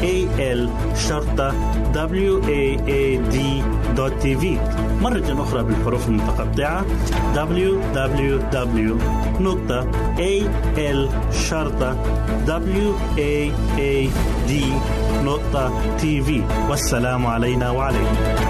www.al waad.tv مرة أخرى بالحروف المتقطعة. Www.al-waad.tv والسلام علينا وعليكم.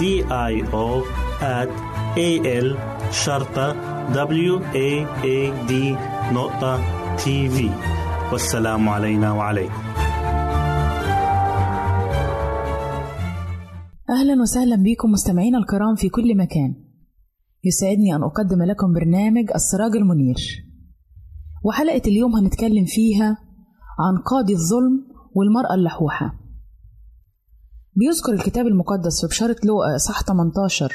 I O at A L شرطة W A A D نقطة تي في والسلام علينا وعليكم. أهلا وسهلا بكم مستمعينا الكرام في كل مكان. يسعدني أن أقدم لكم برنامج السراج المنير. وحلقة اليوم هنتكلم فيها عن قاضي الظلم والمرأة اللحوحة. بيذكر الكتاب المقدس في بشارة لوقا صح 18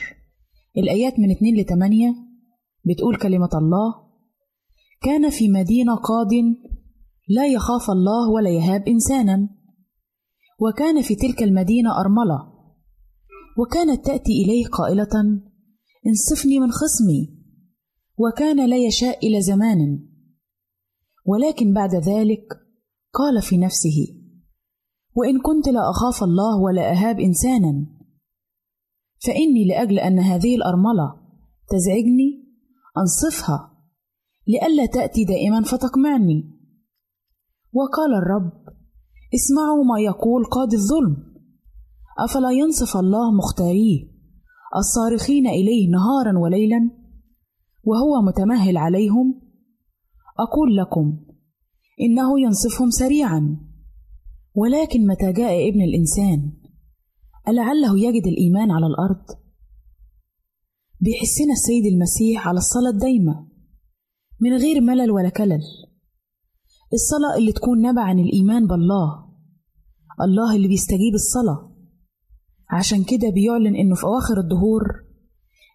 الآيات من 2 ل 8 بتقول كلمة الله كان في مدينة قاض لا يخاف الله ولا يهاب إنسانا وكان في تلك المدينة أرملة وكانت تأتي إليه قائلة انصفني من خصمي وكان لا يشاء إلى زمان ولكن بعد ذلك قال في نفسه وإن كنت لا أخاف الله ولا أهاب إنسانا. فإني لأجل أن هذه الأرملة تزعجني أنصفها لئلا تأتي دائما فتقمعني. وقال الرب اسمعوا ما يقول قاضي الظلم. أفلا ينصف الله مختاريه الصارخين إليه نهارا وليلا وهو متمهل عليهم؟ أقول لكم إنه ينصفهم سريعا. ولكن متى جاء ابن الإنسان؟ ألعله يجد الإيمان على الأرض؟ بيحسنا السيد المسيح على الصلاة الدايمة من غير ملل ولا كلل. الصلاة اللي تكون نبع عن الإيمان بالله الله اللي بيستجيب الصلاة. عشان كده بيعلن إنه في أواخر الدهور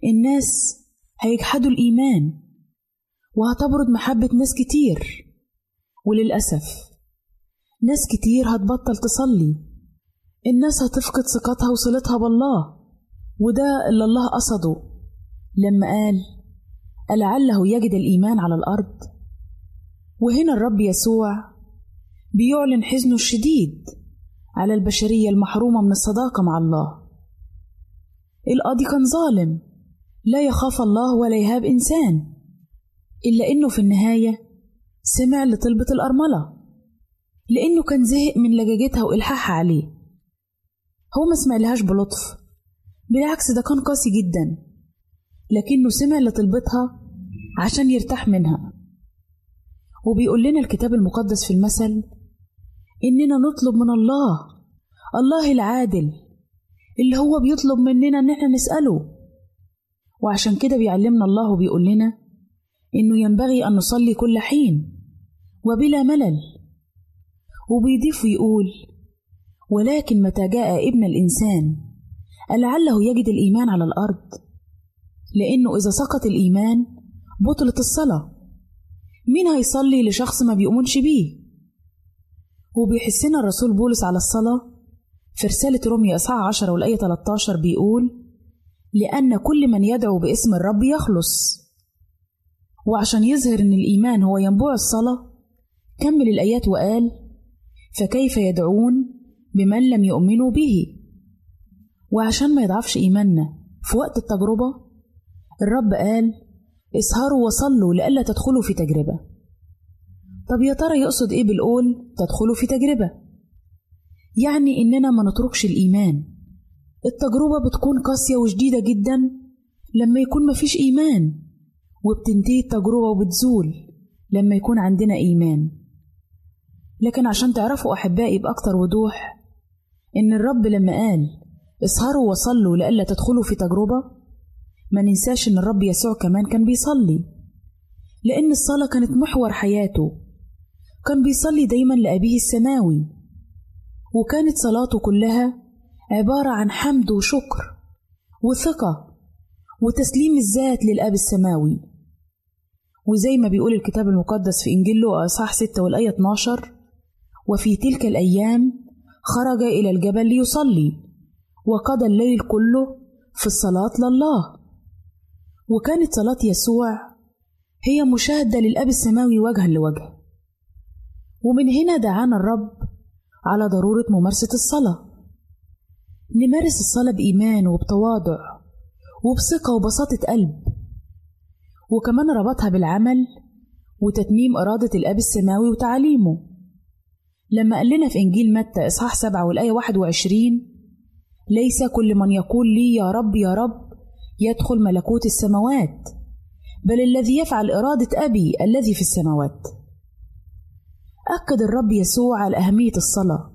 الناس هيجحدوا الإيمان وهتبرد محبة ناس كتير. وللأسف ناس كتير هتبطل تصلي. الناس هتفقد ثقتها وصلتها بالله. وده اللي الله قصده. لما قال ألعله يجد الإيمان على الأرض. وهنا الرب يسوع بيعلن حزنه الشديد على البشرية المحرومة من الصداقة مع الله. القاضي كان ظالم. لا يخاف الله ولا يهاب إنسان. إلا إنه في النهاية سمع لطلبة الأرملة. لأنه كان زهق من لجاجتها وإلحاحها عليه. هو ما سمعلهاش بلطف. بالعكس ده كان قاسي جدا. لكنه سمع لطلبتها عشان يرتاح منها. وبيقول لنا الكتاب المقدس في المثل إننا نطلب من الله الله العادل اللي هو بيطلب مننا إن إحنا نسأله. وعشان كده بيعلمنا الله وبيقول لنا إنه ينبغي أن نصلي كل حين وبلا ملل. وبيضيف ويقول ولكن متى جاء ابن الإنسان؟ ألعله يجد الإيمان على الأرض؟ لأنه إذا سقط الإيمان بطلت الصلاة. مين هيصلي لشخص ما بيؤمنش بيه؟ وبيحسنا الرسول بولس على الصلاة في رسالة روميا إصحاح 10 والآية 13 بيقول لأن كل من يدعو باسم الرب يخلص. وعشان يظهر إن الإيمان هو ينبوع الصلاة كمل الآيات وقال فكيف يدعون بمن لم يؤمنوا به؟ وعشان ما يضعفش إيماننا في وقت التجربة الرب قال إسهروا وصلوا لئلا تدخلوا في تجربة. طب يا ترى يقصد إيه بالقول تدخلوا في تجربة يعني إننا ما نتركش الإيمان. التجربة بتكون قاسية وشديدة جدا لما يكون مفيش إيمان وبتنتهي التجربة وبتزول لما يكون عندنا إيمان. لكن عشان تعرفوا أحبائي بأكتر وضوح إن الرب لما قال اسهروا وصلوا لئلا تدخلوا في تجربة ما ننساش إن الرب يسوع كمان كان بيصلي لأن الصلاة كانت محور حياته كان بيصلي دايما لأبيه السماوي وكانت صلاته كلها عبارة عن حمد وشكر وثقة وتسليم الذات للأب السماوي. وزي ما بيقول الكتاب المقدس في إنجيل لوقا إصحاح 6 والآية 12 وفي تلك الأيام خرج إلى الجبل ليصلي وقضى الليل كله في الصلاة لله. وكانت صلاة يسوع هي مشاهدة للأب السماوي وجها لوجه. ومن هنا دعانا الرب على ضرورة ممارسة الصلاة. نمارس الصلاة بإيمان وبتواضع وبثقة وبساطة قلب وكمان ربطها بالعمل وتتميم إرادة الأب السماوي وتعاليمه لما قال لنا في إنجيل متى إصحاح سبعة والآية واحد وعشرين ليس كل من يقول لي يا رب يا رب يدخل ملكوت السماوات بل الذي يفعل إرادة أبي الذي في السماوات. أكد الرب يسوع على أهمية الصلاة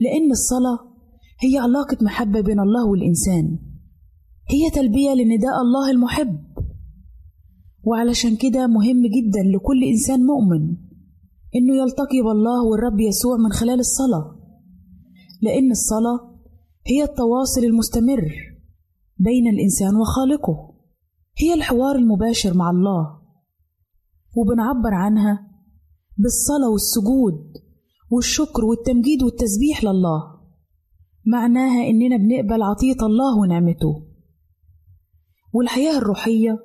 لأن الصلاة هي علاقة محبة بين الله والإنسان هي تلبية لنداء الله المحب. وعلشان كده مهم جدا لكل إنسان مؤمن إنه يلتقي بالله والرب يسوع من خلال الصلاة لأن الصلاة هي التواصل المستمر بين الإنسان وخالقه هي الحوار المباشر مع الله وبنعبر عنها بالصلاة والسجود والشكر والتمجيد والتسبيح لله معناها إننا بنقبل عطية الله ونعمته. والحياة الروحية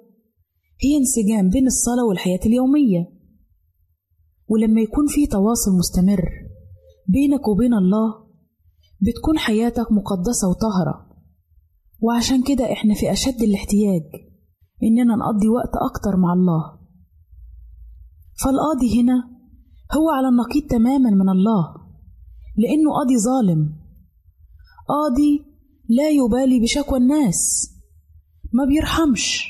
هي انسجام بين الصلاة والحياة اليومية. ولما يكون في تواصل مستمر بينك وبين الله بتكون حياتك مقدسة وطاهرة. وعشان كده إحنا في أشد الاحتياج إننا نقضي وقت أكتر مع الله. فالقاضي هنا هو على النقيض تماما من الله لأنه قاضي ظالم. قاضي لا يبالي بشكوى الناس ما بيرحمش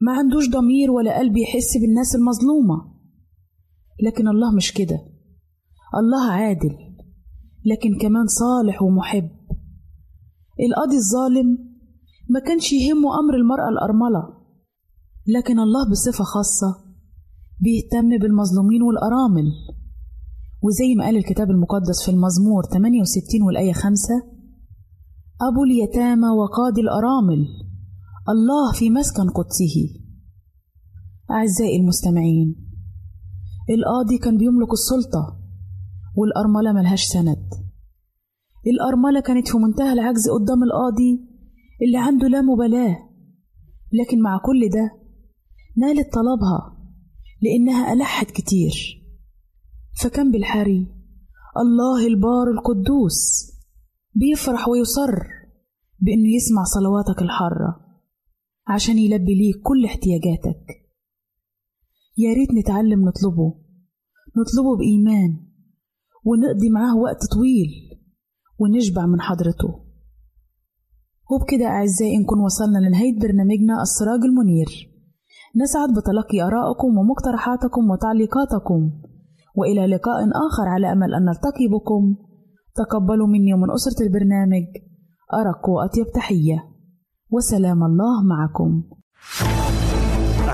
ما عندوش ضمير ولا قلب يحس بالناس المظلومة. لكن الله مش كده. الله عادل لكن كمان صالح ومحب. القاضي الظالم ما كانش يهمه أمر المرأة الأرملة لكن الله بصفة خاصة بيهتم بالمظلومين والأرامل. وزي ما قال الكتاب المقدس في المزمور 68 والآية 5 أبو اليتامى وقاضي الأرامل الله في مسكن قدسه. أعزائي المستمعين القاضي كان بيملك السلطة والأرملة ملهاش سند. الأرملة كانت في منتهى العجز قدام القاضي اللي عنده لا مبالاة. لكن مع كل ده نالت طلبها لأنها ألحت كتير. فكان بالحري الله البار القدوس بيفرح ويصر بإنه يسمع صلواتك الحارة عشان يلبي ليك كل احتياجاتك. يا ريت نتعلم نطلبه. نطلبه بإيمان. ونقضي معاه وقت طويل. ونشبع من حضرته. وبكده أعزائي نكون وصلنا لنهاية برنامجنا السراج المنير. نسعد بتلقي آرائكم ومقترحاتكم وتعليقاتكم. وإلى لقاء آخر على أمل أن نلتقي بكم. تقبلوا مني ومن أسرة البرنامج. أرق وأطيب تحية. وسلام الله معكم.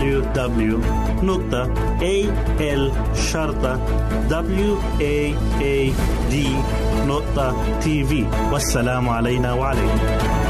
www.al-waad.tv والسلام علينا وعليكم.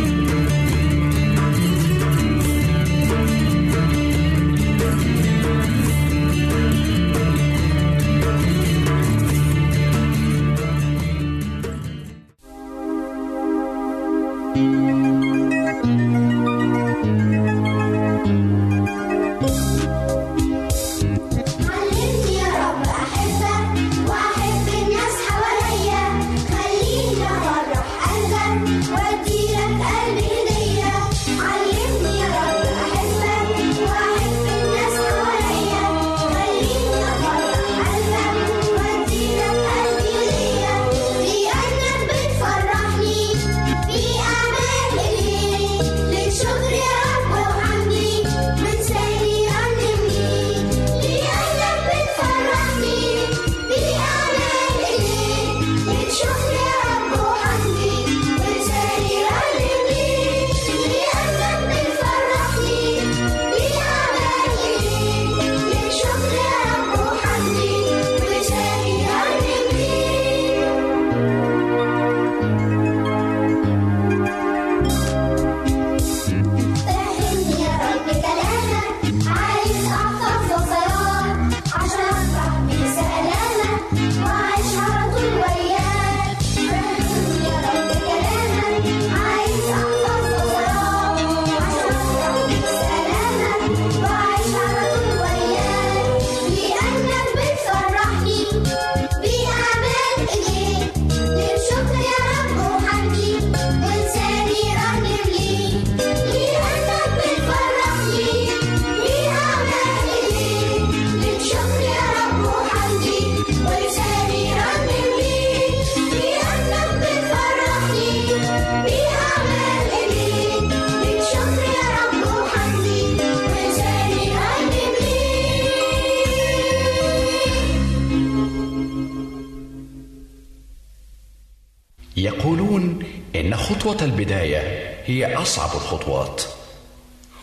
هي أصعب الخطوات.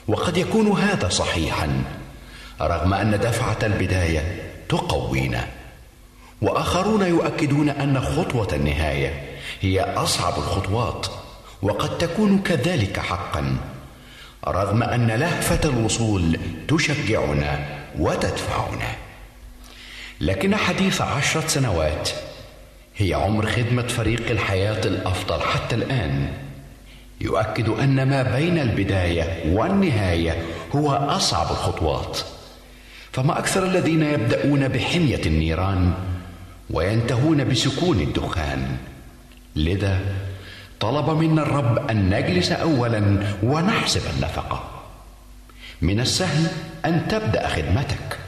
وقد يكون هذا صحيحا رغم أن دفعة البداية تقوينا. وآخرون يؤكدون أن خطوة النهاية هي أصعب الخطوات وقد تكون كذلك حقا رغم أن لهفة الوصول تشجعنا وتدفعنا. لكن حديث عشرة سنوات هي عمر خدمة فريق الحياة الأفضل حتى الآن. يؤكد أن ما بين البداية والنهاية هو أصعب الخطوات. فما أكثر الذين يبدأون بحمية النيران وينتهون بسكون الدخان. لذا طلب منا الرب أن نجلس أولا ونحسب النفقة. من السهل أن تبدأ خدمتك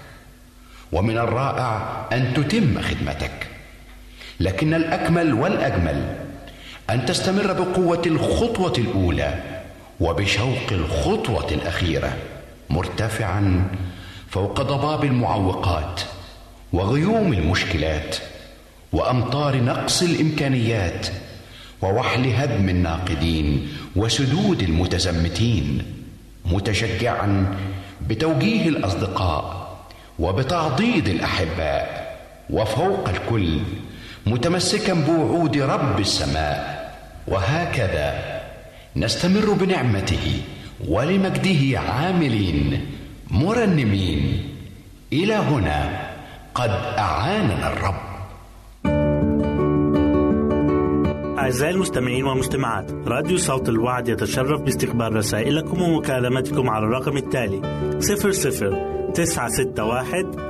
ومن الرائع أن تتم خدمتك. لكن الأكمل والأجمل أن تستمر بقوة الخطوة الأولى وبشوق الخطوة الأخيرة مرتفعا فوق ضباب المعوقات وغيوم المشكلات وأمطار نقص الإمكانيات ووحل هدم الناقدين وسدود المتزمتين متشجعا بتوجيه الأصدقاء وبتعضيد الأحباء وفوق الكل متمسكا بوعود رب السماء. وهكذا نستمر بنعمته ولمجده عاملين مرنمين. إلى هنا قد أعاننا الرب. أعزائي المستمعين والمستمعات راديو صوت الوعد يتشرف باستقبال رسائلكم ومكالمتكم على الرقم التالي 00 961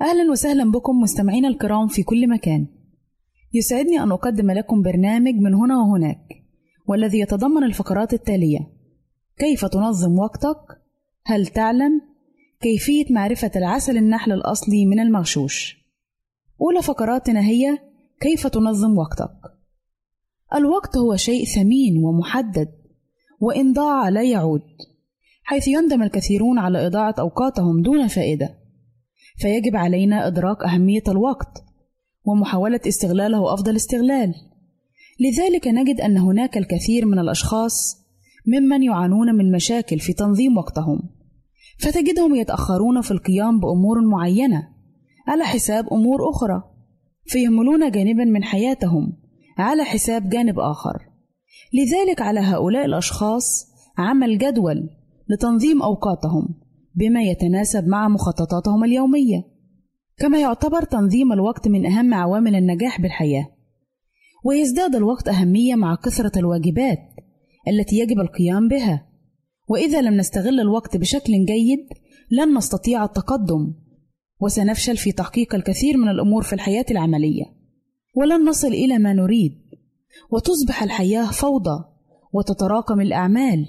أهلا وسهلا بكم مستمعينا الكرام في كل مكان يسعدني أن أقدم لكم برنامج من هنا وهناك والذي يتضمن الفقرات التالية كيف تنظم وقتك؟ هل تعلم؟ كيفية معرفة العسل النحل الأصلي من المغشوش أولى فقراتنا هي كيف تنظم وقتك؟ الوقت هو شيء ثمين ومحدد وإن ضاع لا يعود حيث يندم الكثيرون على إضاعة أوقاتهم دون فائدة فيجب علينا إدراك أهمية الوقت ومحاولة استغلاله أفضل استغلال. لذلك نجد أن هناك الكثير من الأشخاص ممن يعانون من مشاكل في تنظيم وقتهم فتجدهم يتأخرون في القيام بأمور معينة على حساب أمور أخرى فيهملون جانبا من حياتهم على حساب جانب آخر. لذلك على هؤلاء الأشخاص عمل جدول لتنظيم أوقاتهم بما يتناسب مع مخططاتهم اليومية كما يعتبر تنظيم الوقت من أهم عوامل النجاح بالحياة ويزداد الوقت أهمية مع كثرة الواجبات التي يجب القيام بها. وإذا لم نستغل الوقت بشكل جيد لن نستطيع التقدم وسنفشل في تحقيق الكثير من الأمور في الحياة العملية. ولن نصل إلى ما نريد وتصبح الحياة فوضى وتتراكم الأعمال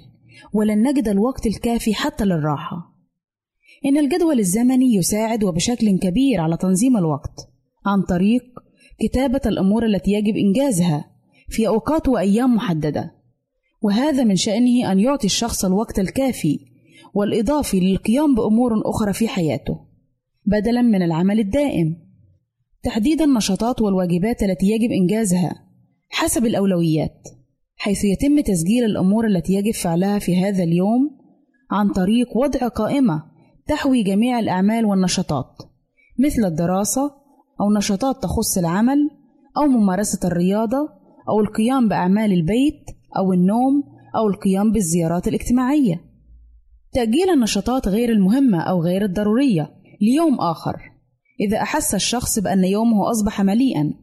ولن نجد الوقت الكافي حتى للراحة. إن الجدول الزمني يساعد وبشكل كبير على تنظيم الوقت عن طريق كتابة الأمور التي يجب إنجازها في أوقات وأيام محددة وهذا من شأنه أن يعطي الشخص الوقت الكافي والإضافي للقيام بأمور أخرى في حياته بدلا من العمل الدائم. تحديد النشاطات والواجبات التي يجب إنجازها حسب الأولويات حيث يتم تسجيل الأمور التي يجب فعلها في هذا اليوم عن طريق وضع قائمة تحوي جميع الأعمال والنشاطات مثل الدراسة أو نشاطات تخص العمل أو ممارسة الرياضة أو القيام بأعمال البيت أو النوم أو القيام بالزيارات الاجتماعية. تأجيل النشاطات غير المهمة أو غير الضرورية ليوم آخر إذا أحس الشخص بأن يومه أصبح مليئا.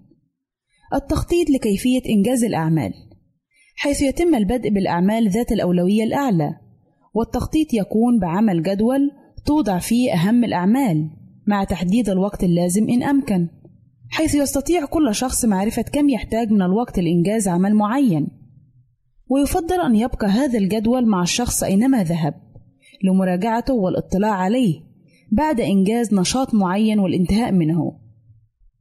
التخطيط لكيفية إنجاز الأعمال حيث يتم البدء بالأعمال ذات الأولوية الأعلى والتخطيط يكون بعمل جدول توضع فيه أهم الأعمال مع تحديد الوقت اللازم إن أمكن حيث يستطيع كل شخص معرفة كم يحتاج من الوقت لإنجاز عمل معين. ويفضل أن يبقى هذا الجدول مع الشخص أينما ذهب لمراجعته والاطلاع عليه بعد إنجاز نشاط معين والانتهاء منه.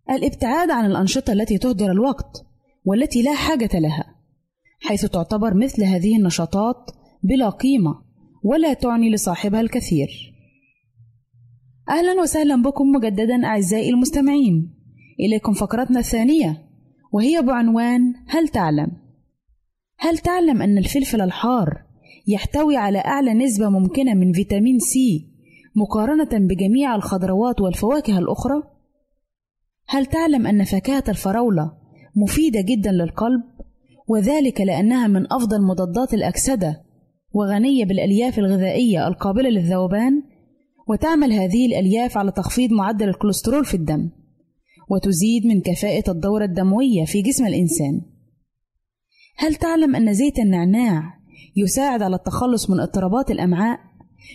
الابتعاد عن الأنشطة التي تهدر الوقت والتي لا حاجة لها حيث تعتبر مثل هذه النشاطات بلا قيمة ولا تعني لصاحبها الكثير. أهلا وسهلا بكم مجددا أعزائي المستمعين إليكم فقرتنا الثانية وهي بعنوان هل تعلم؟ هل تعلم أن الفلفل الحار يحتوي على أعلى نسبة ممكنة من فيتامين سي مقارنة بجميع الخضروات والفواكه الأخرى؟ هل تعلم أن فاكهة الفراولة مفيدة جدا للقلب؟ وذلك لأنها من أفضل مضادات الأكسدة وغنية بالألياف الغذائية القابلة للذوبان وتعمل هذه الألياف على تخفيض معدل الكوليسترول في الدم وتزيد من كفاءة الدورة الدموية في جسم الإنسان. هل تعلم أن زيت النعناع يساعد على التخلص من اضطرابات الأمعاء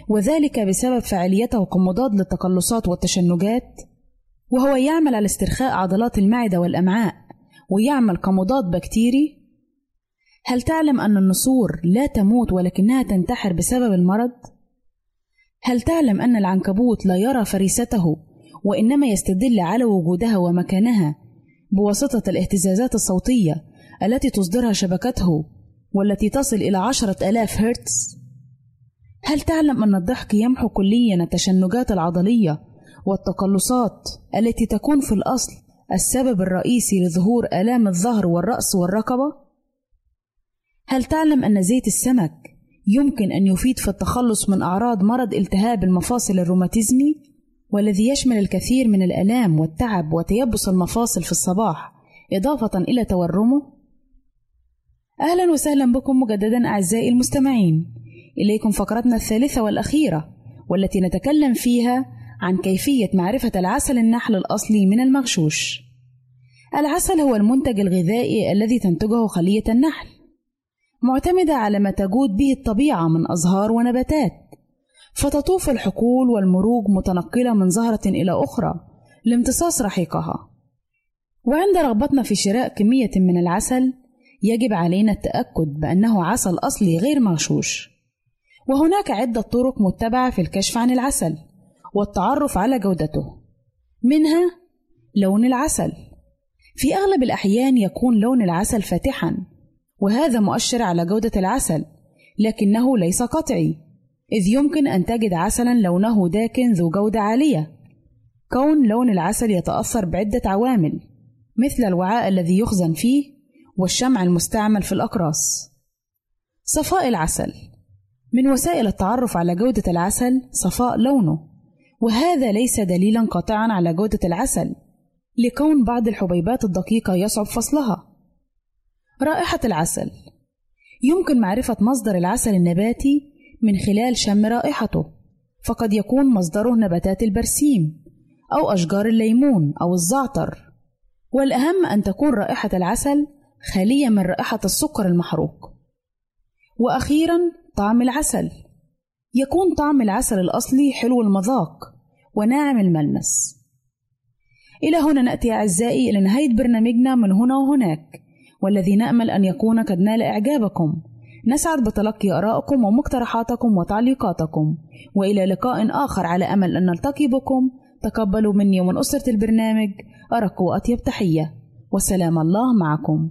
وذلك بسبب فعاليته كمضاد للتقلصات والتشنجات؟ وهو يعمل على استرخاء عضلات المعدة والأمعاء ويعمل كمضاد بكتيري؟ هل تعلم أن النسور لا تموت ولكنها تنتحر بسبب المرض؟ هل تعلم أن العنكبوت لا يرى فريسته وإنما يستدل على وجودها ومكانها بواسطة الاهتزازات الصوتية التي تصدرها شبكته والتي تصل إلى عشرة آلاف هرتز؟ هل تعلم أن الضحك يمحو كليا التشنجات العضلية والتقلصات التي تكون في الأصل السبب الرئيسي لظهور آلام الظهر والرأس والرقبة؟ هل تعلم أن زيت السمك يمكن أن يفيد في التخلص من أعراض مرض التهاب المفاصل الروماتيزمي والذي يشمل الكثير من الآلام والتعب وتيبس المفاصل في الصباح إضافة إلى تورمه؟ أهلا وسهلا بكم مجددا أعزائي المستمعين إليكم فقرتنا الثالثة والأخيرة والتي نتكلم فيها عن كيفية معرفة العسل النحل الأصلي من المغشوش. العسل هو المنتج الغذائي الذي تنتجه خلية النحل معتمدة على ما تجود به الطبيعة من أزهار ونباتات. فتطوف الحقول والمروج متنقلة من زهرة إلى أخرى لامتصاص رحيقها. وعند رغبتنا في شراء كمية من العسل يجب علينا التأكد بأنه عسل أصلي غير مغشوش. وهناك عدة طرق متبعة في الكشف عن العسل والتعرف على جودته. منها لون العسل. في أغلب الأحيان يكون لون العسل فاتحًا. وهذا مؤشر على جودة العسل لكنه ليس قطعي إذ يمكن أن تجد عسلا لونه داكن ذو جودة عالية. كون لون العسل يتأثر بعدة عوامل مثل الوعاء الذي يخزن فيه والشمع المستعمل في الأقراص. صفاء العسل من وسائل التعرف على جودة العسل صفاء لونه وهذا ليس دليلا قاطعا على جودة العسل لكون بعض الحبيبات الدقيقة يصعب فصلها. رائحة العسل. يمكن معرفة مصدر العسل النباتي من خلال شم رائحته فقد يكون مصدره نباتات البرسيم أو أشجار الليمون أو الزعتر. والأهم أن تكون رائحة العسل خالية من رائحة السكر المحروق. وأخيرا طعم العسل. يكون طعم العسل الأصلي حلو المذاق وناعم الملمس. إلى هنا نأتي أعزائي إلى نهاية برنامجنا من هنا وهناك. والذي نأمل أن يكون قد نال إعجابكم. نسعد بتلقي آرائكم ومقترحاتكم وتعليقاتكم. وإلى لقاء آخر على أمل أن نلتقي بكم. تقبلوا مني ومن أسرة البرنامج أرق وأطيب تحية. وسلام الله معكم.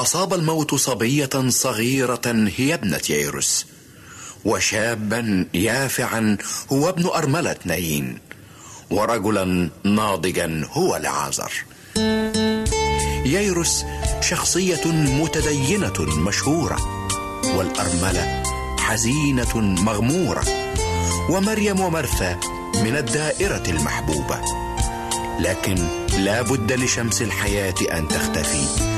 أصاب الموت صبية صغيرة هي ابنة ييروس. وشابا يافعا هو ابن أرملة نايين ورجلا ناضجا هو لعازر ييروس شخصية متدينة مشهورة والأرملة حزينة مغمورة. ومريم ومرثا من الدائرة المحبوبة. لكن لا بد لشمس الحياة أن تختفي.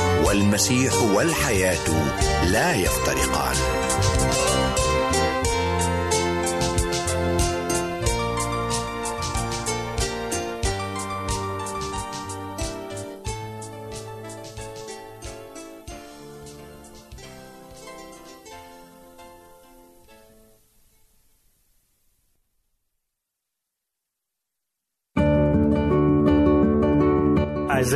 والمسيح والحياة لا يفترقان.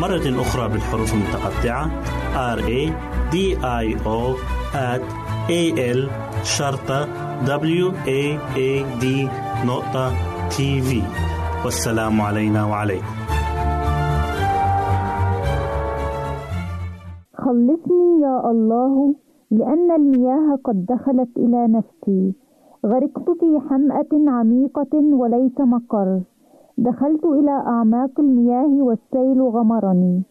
مرة أخرى بالحروف المتقطعة. R A D I O at A L شرطة W A A D نقطة تي في والسلام علينا وعليكم. خلصني يا الله لأن المياه قد دخلت إلى نفسي. غرقت في حمأة عميقة وليس مقر. دخلت إلى أعماق المياه والسيل غمرني.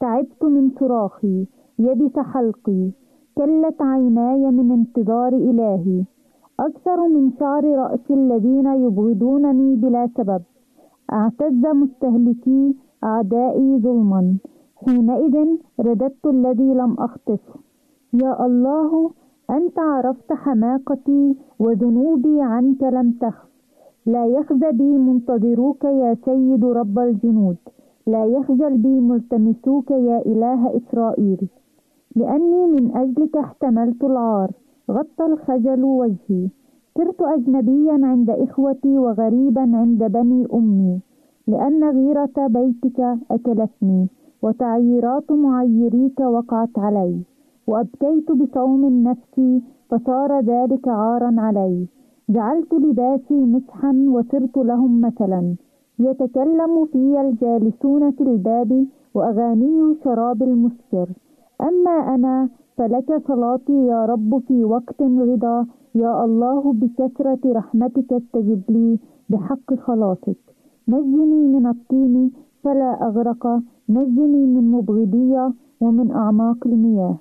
تعبت من صراخي يبس حلقي. كلت عيناي من انتظار إلهي. أكثر من شعر رأسي الذين يبغضونني بلا سبب. اعتز مستهلكي أعدائي ظلما. حينئذ رددت الذي لم أخطفه يا الله أنت عرفت حماقتي وذنوبي عنك لم تخف. لا يخزى بي منتظروك يا سيد رب الجنود. لا يخجل بي ملتمسوك يا إله إسرائيل. لأني من أجلك احتملت العار. غطى الخجل وجهي. صرت أجنبيا عند إخوتي وغريبا عند بني أمي. لأن غيرة بيتك أكلتني وتعييرات معيريك وقعت علي. وأبكيت بصوم النفس فصار ذلك عارا علي. جعلت لباسي مسحا وصرت لهم مثلا. يتكلم في الجالسون في الباب وأغاني شراب المسكر. أما أنا فلك صلاتي يا رب في وقت رضا يا الله بكثرة رحمتك استجب لي بحق خلاصك نجني من الطين فلا أغرق. نجني من مبغضية ومن أعماق المياه.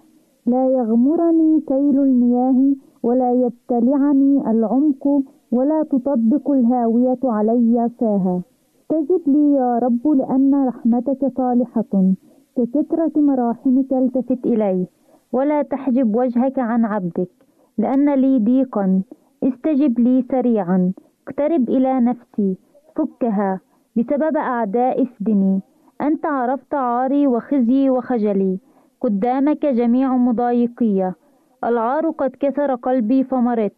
لا يغمرني سيل المياه ولا يبتلعني العمق ولا تطبق الهاوية علي ساها. استجب لي يا رب لأن رحمتك صالحة. ككثرة مراحمك التفت إلي ولا تحجب وجهك عن عبدك لأن لي ضيقا استجب لي سريعا. اقترب إلى نفسي. فكها بسبب أعداء افدني أنت عرفت عاري وخزي وخجلي. قدامك جميع مضايقية العار قد كسر قلبي فمرضت.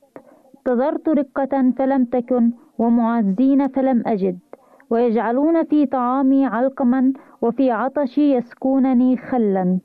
انتظرت رقة فلم تكن ومعزين فلم أجد. ويجعلون في طعامي علقما وفي عطشي يسكونني خلا.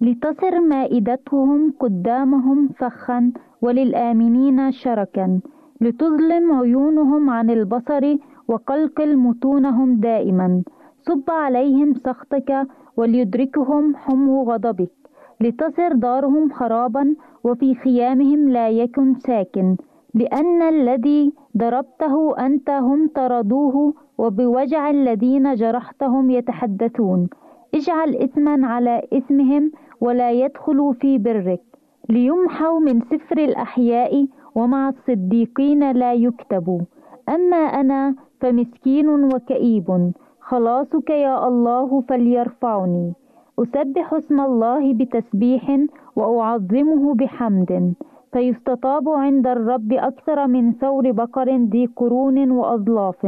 لتصر مائدتهم قدامهم فخا وللآمنين شركا. لتظلم عيونهم عن البصر وقلقل متونهم دائما. صب عليهم سخطك وليدركهم حمو غضبك. لتصر دارهم خرابا وفي خيامهم لا يكن ساكن لأن الذي ضربته أنت هم طردوه وبوجع الذين جرحتهم يتحدثون. اجعل إثما على إثمهم ولا يدخلوا في برك ليمحوا من سفر الأحياء ومع الصديقين لا يكتبوا. أما أنا فمسكين وكئيب خلاصك يا الله فليرفعني. أسبح اسم الله بتسبيح وأعظمه بحمد. فيستطاب عند الرب أكثر من ثور بقر ذي قرون وأظلاف.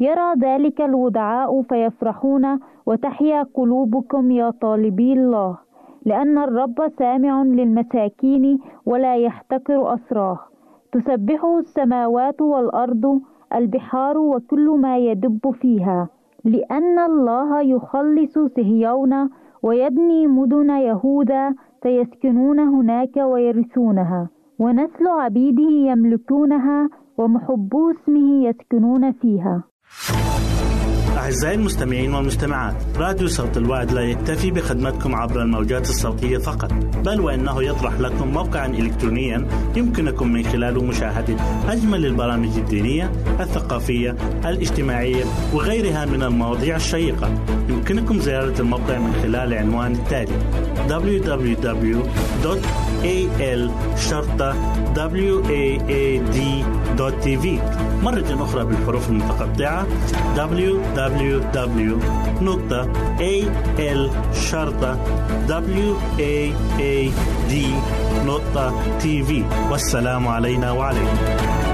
يرى ذلك الودعاء فيفرحون وتحيا قلوبكم يا طالبي الله. لأن الرب سامع للمساكين ولا يحتقر أسراه. تسبحه السماوات والأرض البحار وكل ما يدب فيها. لأن الله يخلص صهيون ويبني مدن يهوذا فيسكنون هناك ويرثونها ونسل عبيده يملكونها ومحبو اسمه يسكنون فيها. أعزائي المستمعين والمستمعات راديو صوت الوعد لا يكتفي بخدمتكم عبر الموجات الصوتية فقط بل وإنه يطرح لكم موقعا إلكترونيا يمكنكم من خلاله مشاهدة أجمل البرامج الدينية الثقافية الاجتماعية وغيرها من المواضيع الشيقة. يمكنكم زيارة الموقع من خلال العنوان التالي www.al-waad.tv مرة أخرى بالحروف المتقطعة www.al-waad.tv والسلام علينا وعليكم.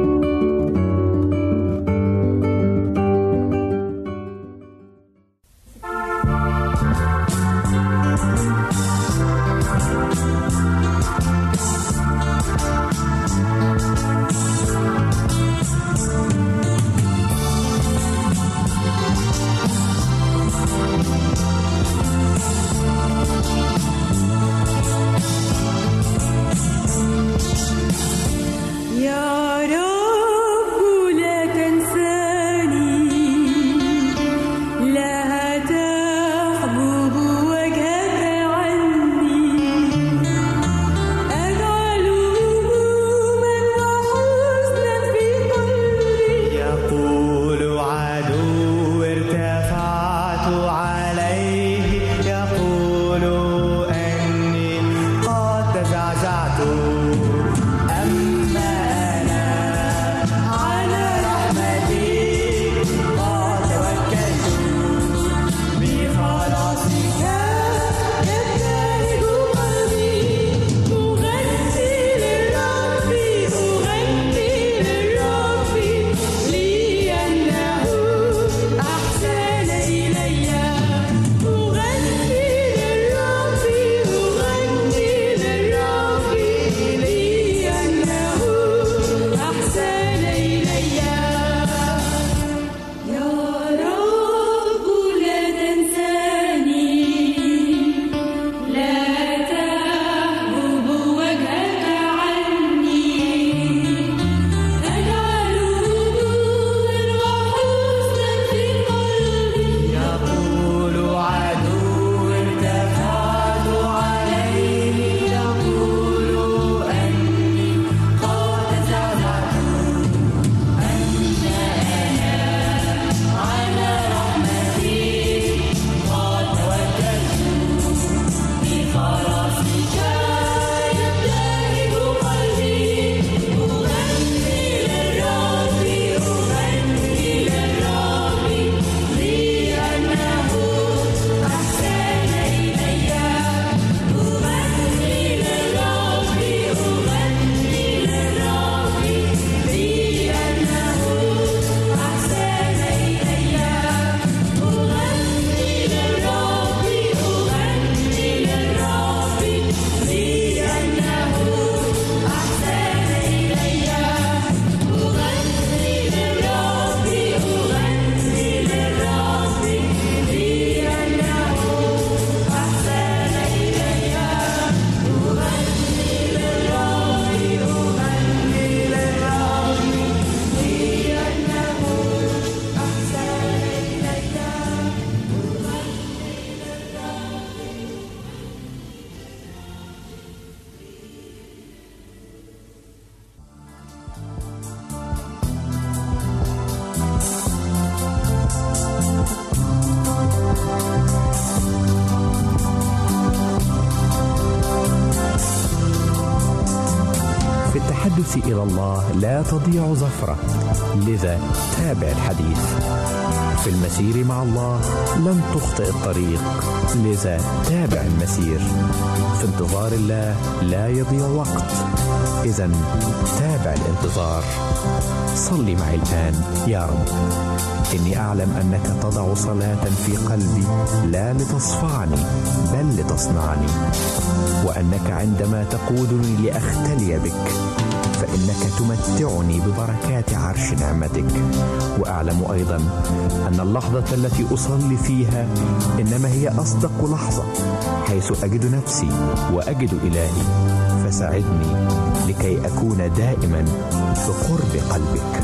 الله لا تضيع زفرة لذا تابع الحديث. في المسير مع الله لن تخطئ الطريق لذا تابع المسير. في انتظار الله لا يضيع وقت إذا تابع الانتظار. صلي معي الآن يا رب. إني أعلم أنك تضع صلاة في قلبي لا لتصفعني بل لتصنعني. وأنك عندما تقودني لأختلي بك فإنك تمتعني ببركات عرش نعمتك. وأعلم أيضا أن اللحظة التي أصلي فيها إنما هي أصدق لحظة حيث أجد نفسي وأجد إلهي. فساعدني لكي أكون دائما بقرب قلبك.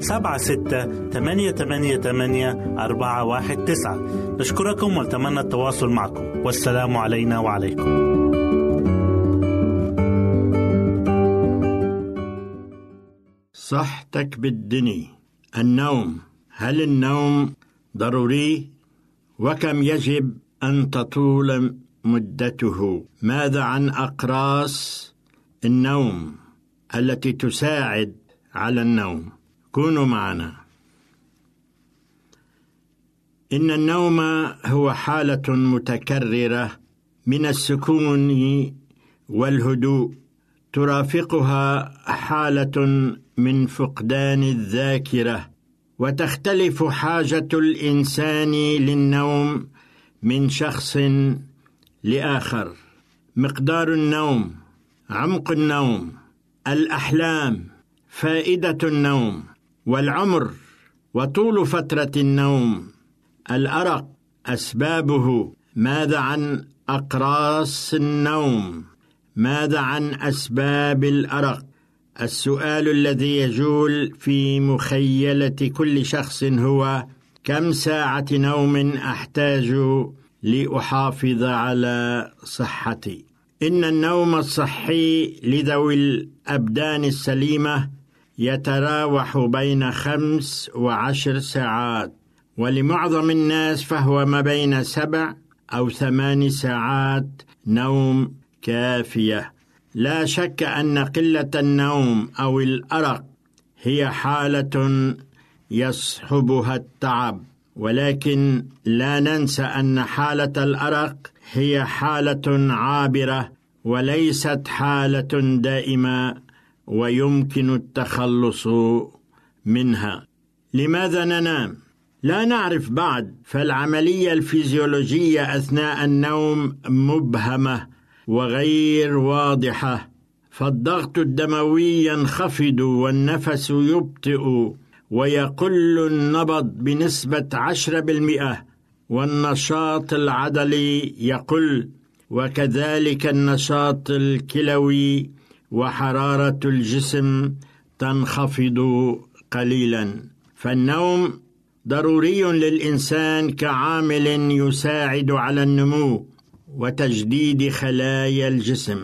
سبعة ستة ثمانية ثمانية ثمانية أربعة واحد تسعة. نشكركم ونتمنى التواصل معكم. والسلام علينا وعليكم. صحتك بالدني النوم. هل النوم ضروري؟ وكم يجب أن تطول مدته؟ ماذا عن أقراص النوم التي تساعد على النوم؟ كونوا معنا. إن النوم هو حالة متكررة من السكون والهدوء ترافقها حالة من فقدان الذاكرة وتختلف حاجة الإنسان للنوم من شخص لآخر. مقدار النوم عمق النوم الأحلام فائدة النوم. والعمر وطول فترة النوم. الأرق أسبابه. ماذا عن أقراص النوم؟ ماذا عن أسباب الأرق؟ السؤال الذي يجول في مخيلة كل شخص هو كم ساعة نوم أحتاج لأحافظ على صحتي؟ إن النوم الصحي لذوي الأبدان السليمة يتراوح بين خمس وعشر ساعات ولمعظم الناس فهو ما بين سبع أو ثمان ساعات نوم كافية. لا شك أن قلة النوم أو الأرق هي حالة يصحبها التعب ولكن لا ننسى أن حالة الأرق هي حالة عابرة وليست حالة دائمة. ويمكن التخلص منها. لماذا ننام؟ لا نعرف بعد فالعملية الفيزيولوجية أثناء النوم مبهمة وغير واضحة. فالضغط الدموي ينخفض والنفس يبطئ ويقل النبض بنسبة عشرة بالمئة والنشاط العضلي يقل وكذلك النشاط الكلوي وحرارة الجسم تنخفض قليلا. فالنوم ضروري للإنسان كعامل يساعد على النمو وتجديد خلايا الجسم.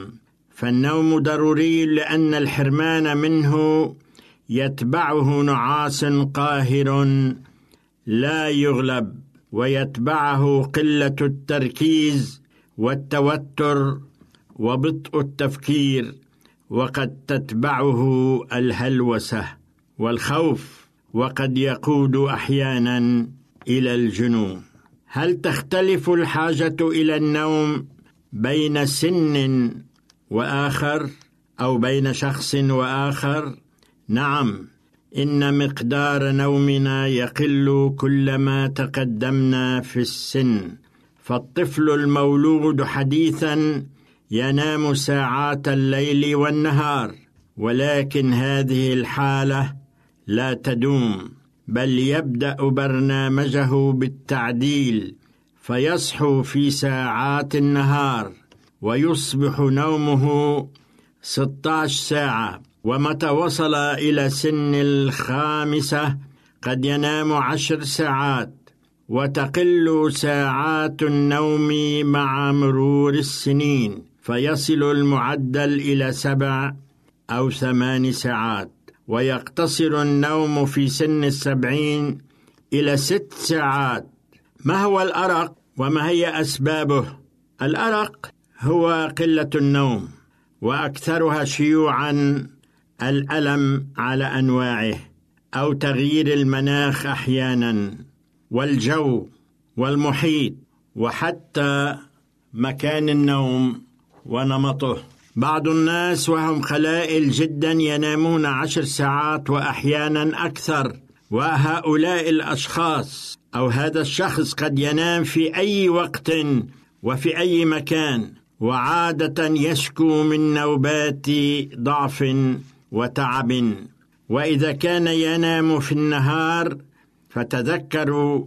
فالنوم ضروري لأن الحرمان منه يتبعه نعاس قاهر لا يغلب ويتبعه قلة التركيز والتوتر وبطء التفكير. وقد تتبعه الهلوسة والخوف وقد يقود أحيانا إلى الجنون هل تختلف الحاجة إلى النوم بين سن وآخر أو بين شخص وآخر؟ نعم إن مقدار نومنا يقل كلما تقدمنا في السن. فالطفل المولود حديثا ينام ساعات الليل والنهار ولكن هذه الحالة لا تدوم بل يبدأ برنامجه بالتعديل فيصحو في ساعات النهار ويصبح نومه 16 ساعة. ومتى وصل إلى سن الخامسة قد ينام عشر ساعات وتقل ساعات النوم مع مرور السنين. فيصل المعدل إلى سبع أو ثمان ساعات ويقتصر النوم في سن السبعين إلى ست ساعات ما هو الأرق وما هي أسبابه؟ الأرق هو قلة النوم وأكثرها شيوعا الألم على أنواعه أو تغيير المناخ أحيانا والجو والمحيط وحتى مكان النوم ونمطه. بعض الناس وهم خلائل جدا ينامون عشر ساعات وأحيانا أكثر وهؤلاء الأشخاص أو هذا الشخص قد ينام في أي وقت وفي أي مكان وعادة يشكو من نوبات ضعف وتعب. وإذا كان ينام في النهار فتذكروا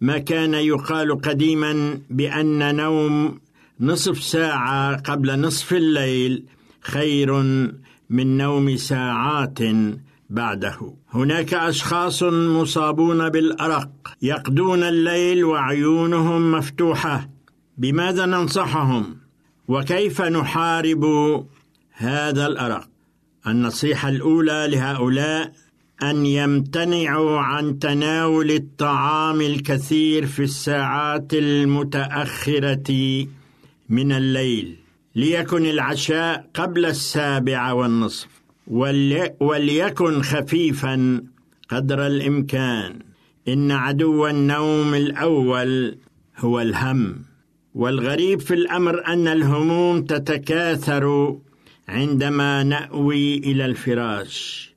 ما كان يقال قديما بأن نوم نصف ساعة قبل نصف الليل خير من نوم ساعات بعده. هناك أشخاص مصابون بالأرق يقضون الليل وعيونهم مفتوحة. بماذا ننصحهم؟ وكيف نحارب هذا الأرق؟ النصيحة الأولى لهؤلاء أن يمتنعوا عن تناول الطعام الكثير في الساعات المتأخرة من الليل ليكن العشاء قبل السابعه والنصف وليكن خفيفا قدر الإمكان. إن عدو النوم الأول هو الهم والغريب في الأمر أن الهموم تتكاثر عندما نأوي إلى الفراش.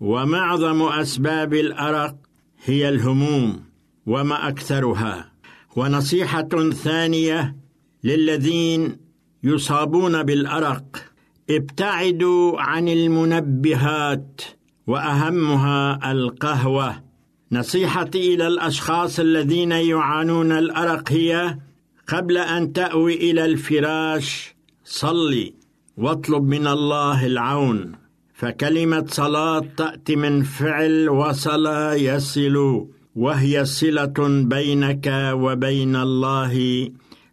ومعظم أسباب الأرق هي الهموم وما أكثرها. ونصيحة ثانية للذين يصابون بالأرق. ابتعدوا عن المنبهات وأهمها القهوة. نصيحتي إلى الأشخاص الذين يعانون الأرق هي قبل أن تأوي إلى الفراش صلي واطلب من الله العون. فكلمة صلاة تأتي من فعل وصل يصل وهي صلة بينك وبين الله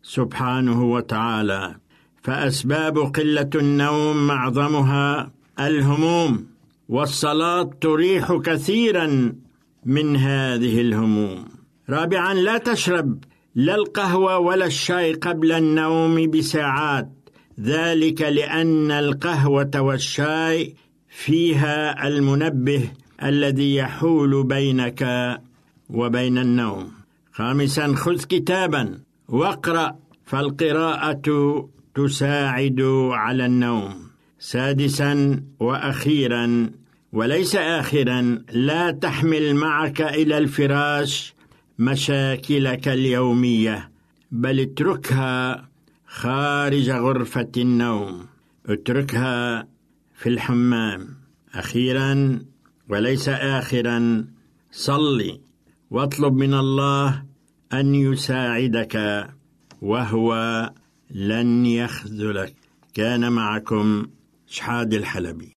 سبحانه وتعالى. فأسباب قلة النوم معظمها الهموم والصلاة تريح كثيرا من هذه الهموم. رابعا لا تشرب لا القهوة ولا الشاي قبل النوم بساعات. ذلك لأن القهوة والشاي فيها المنبه الذي يحول بينك وبين النوم. خامسا خذ كتابا. واقرأ فالقراءة تساعد على النوم. سادسا وأخيرا وليس اخرا لا تحمل معك إلى الفراش مشاكلك اليومية بل اتركها خارج غرفة النوم. اتركها في الحمام. أخيرا وليس اخرا صلي واطلب من الله أن يساعدك وهو لن يخذلك. كان معكم شحاد الحلبي.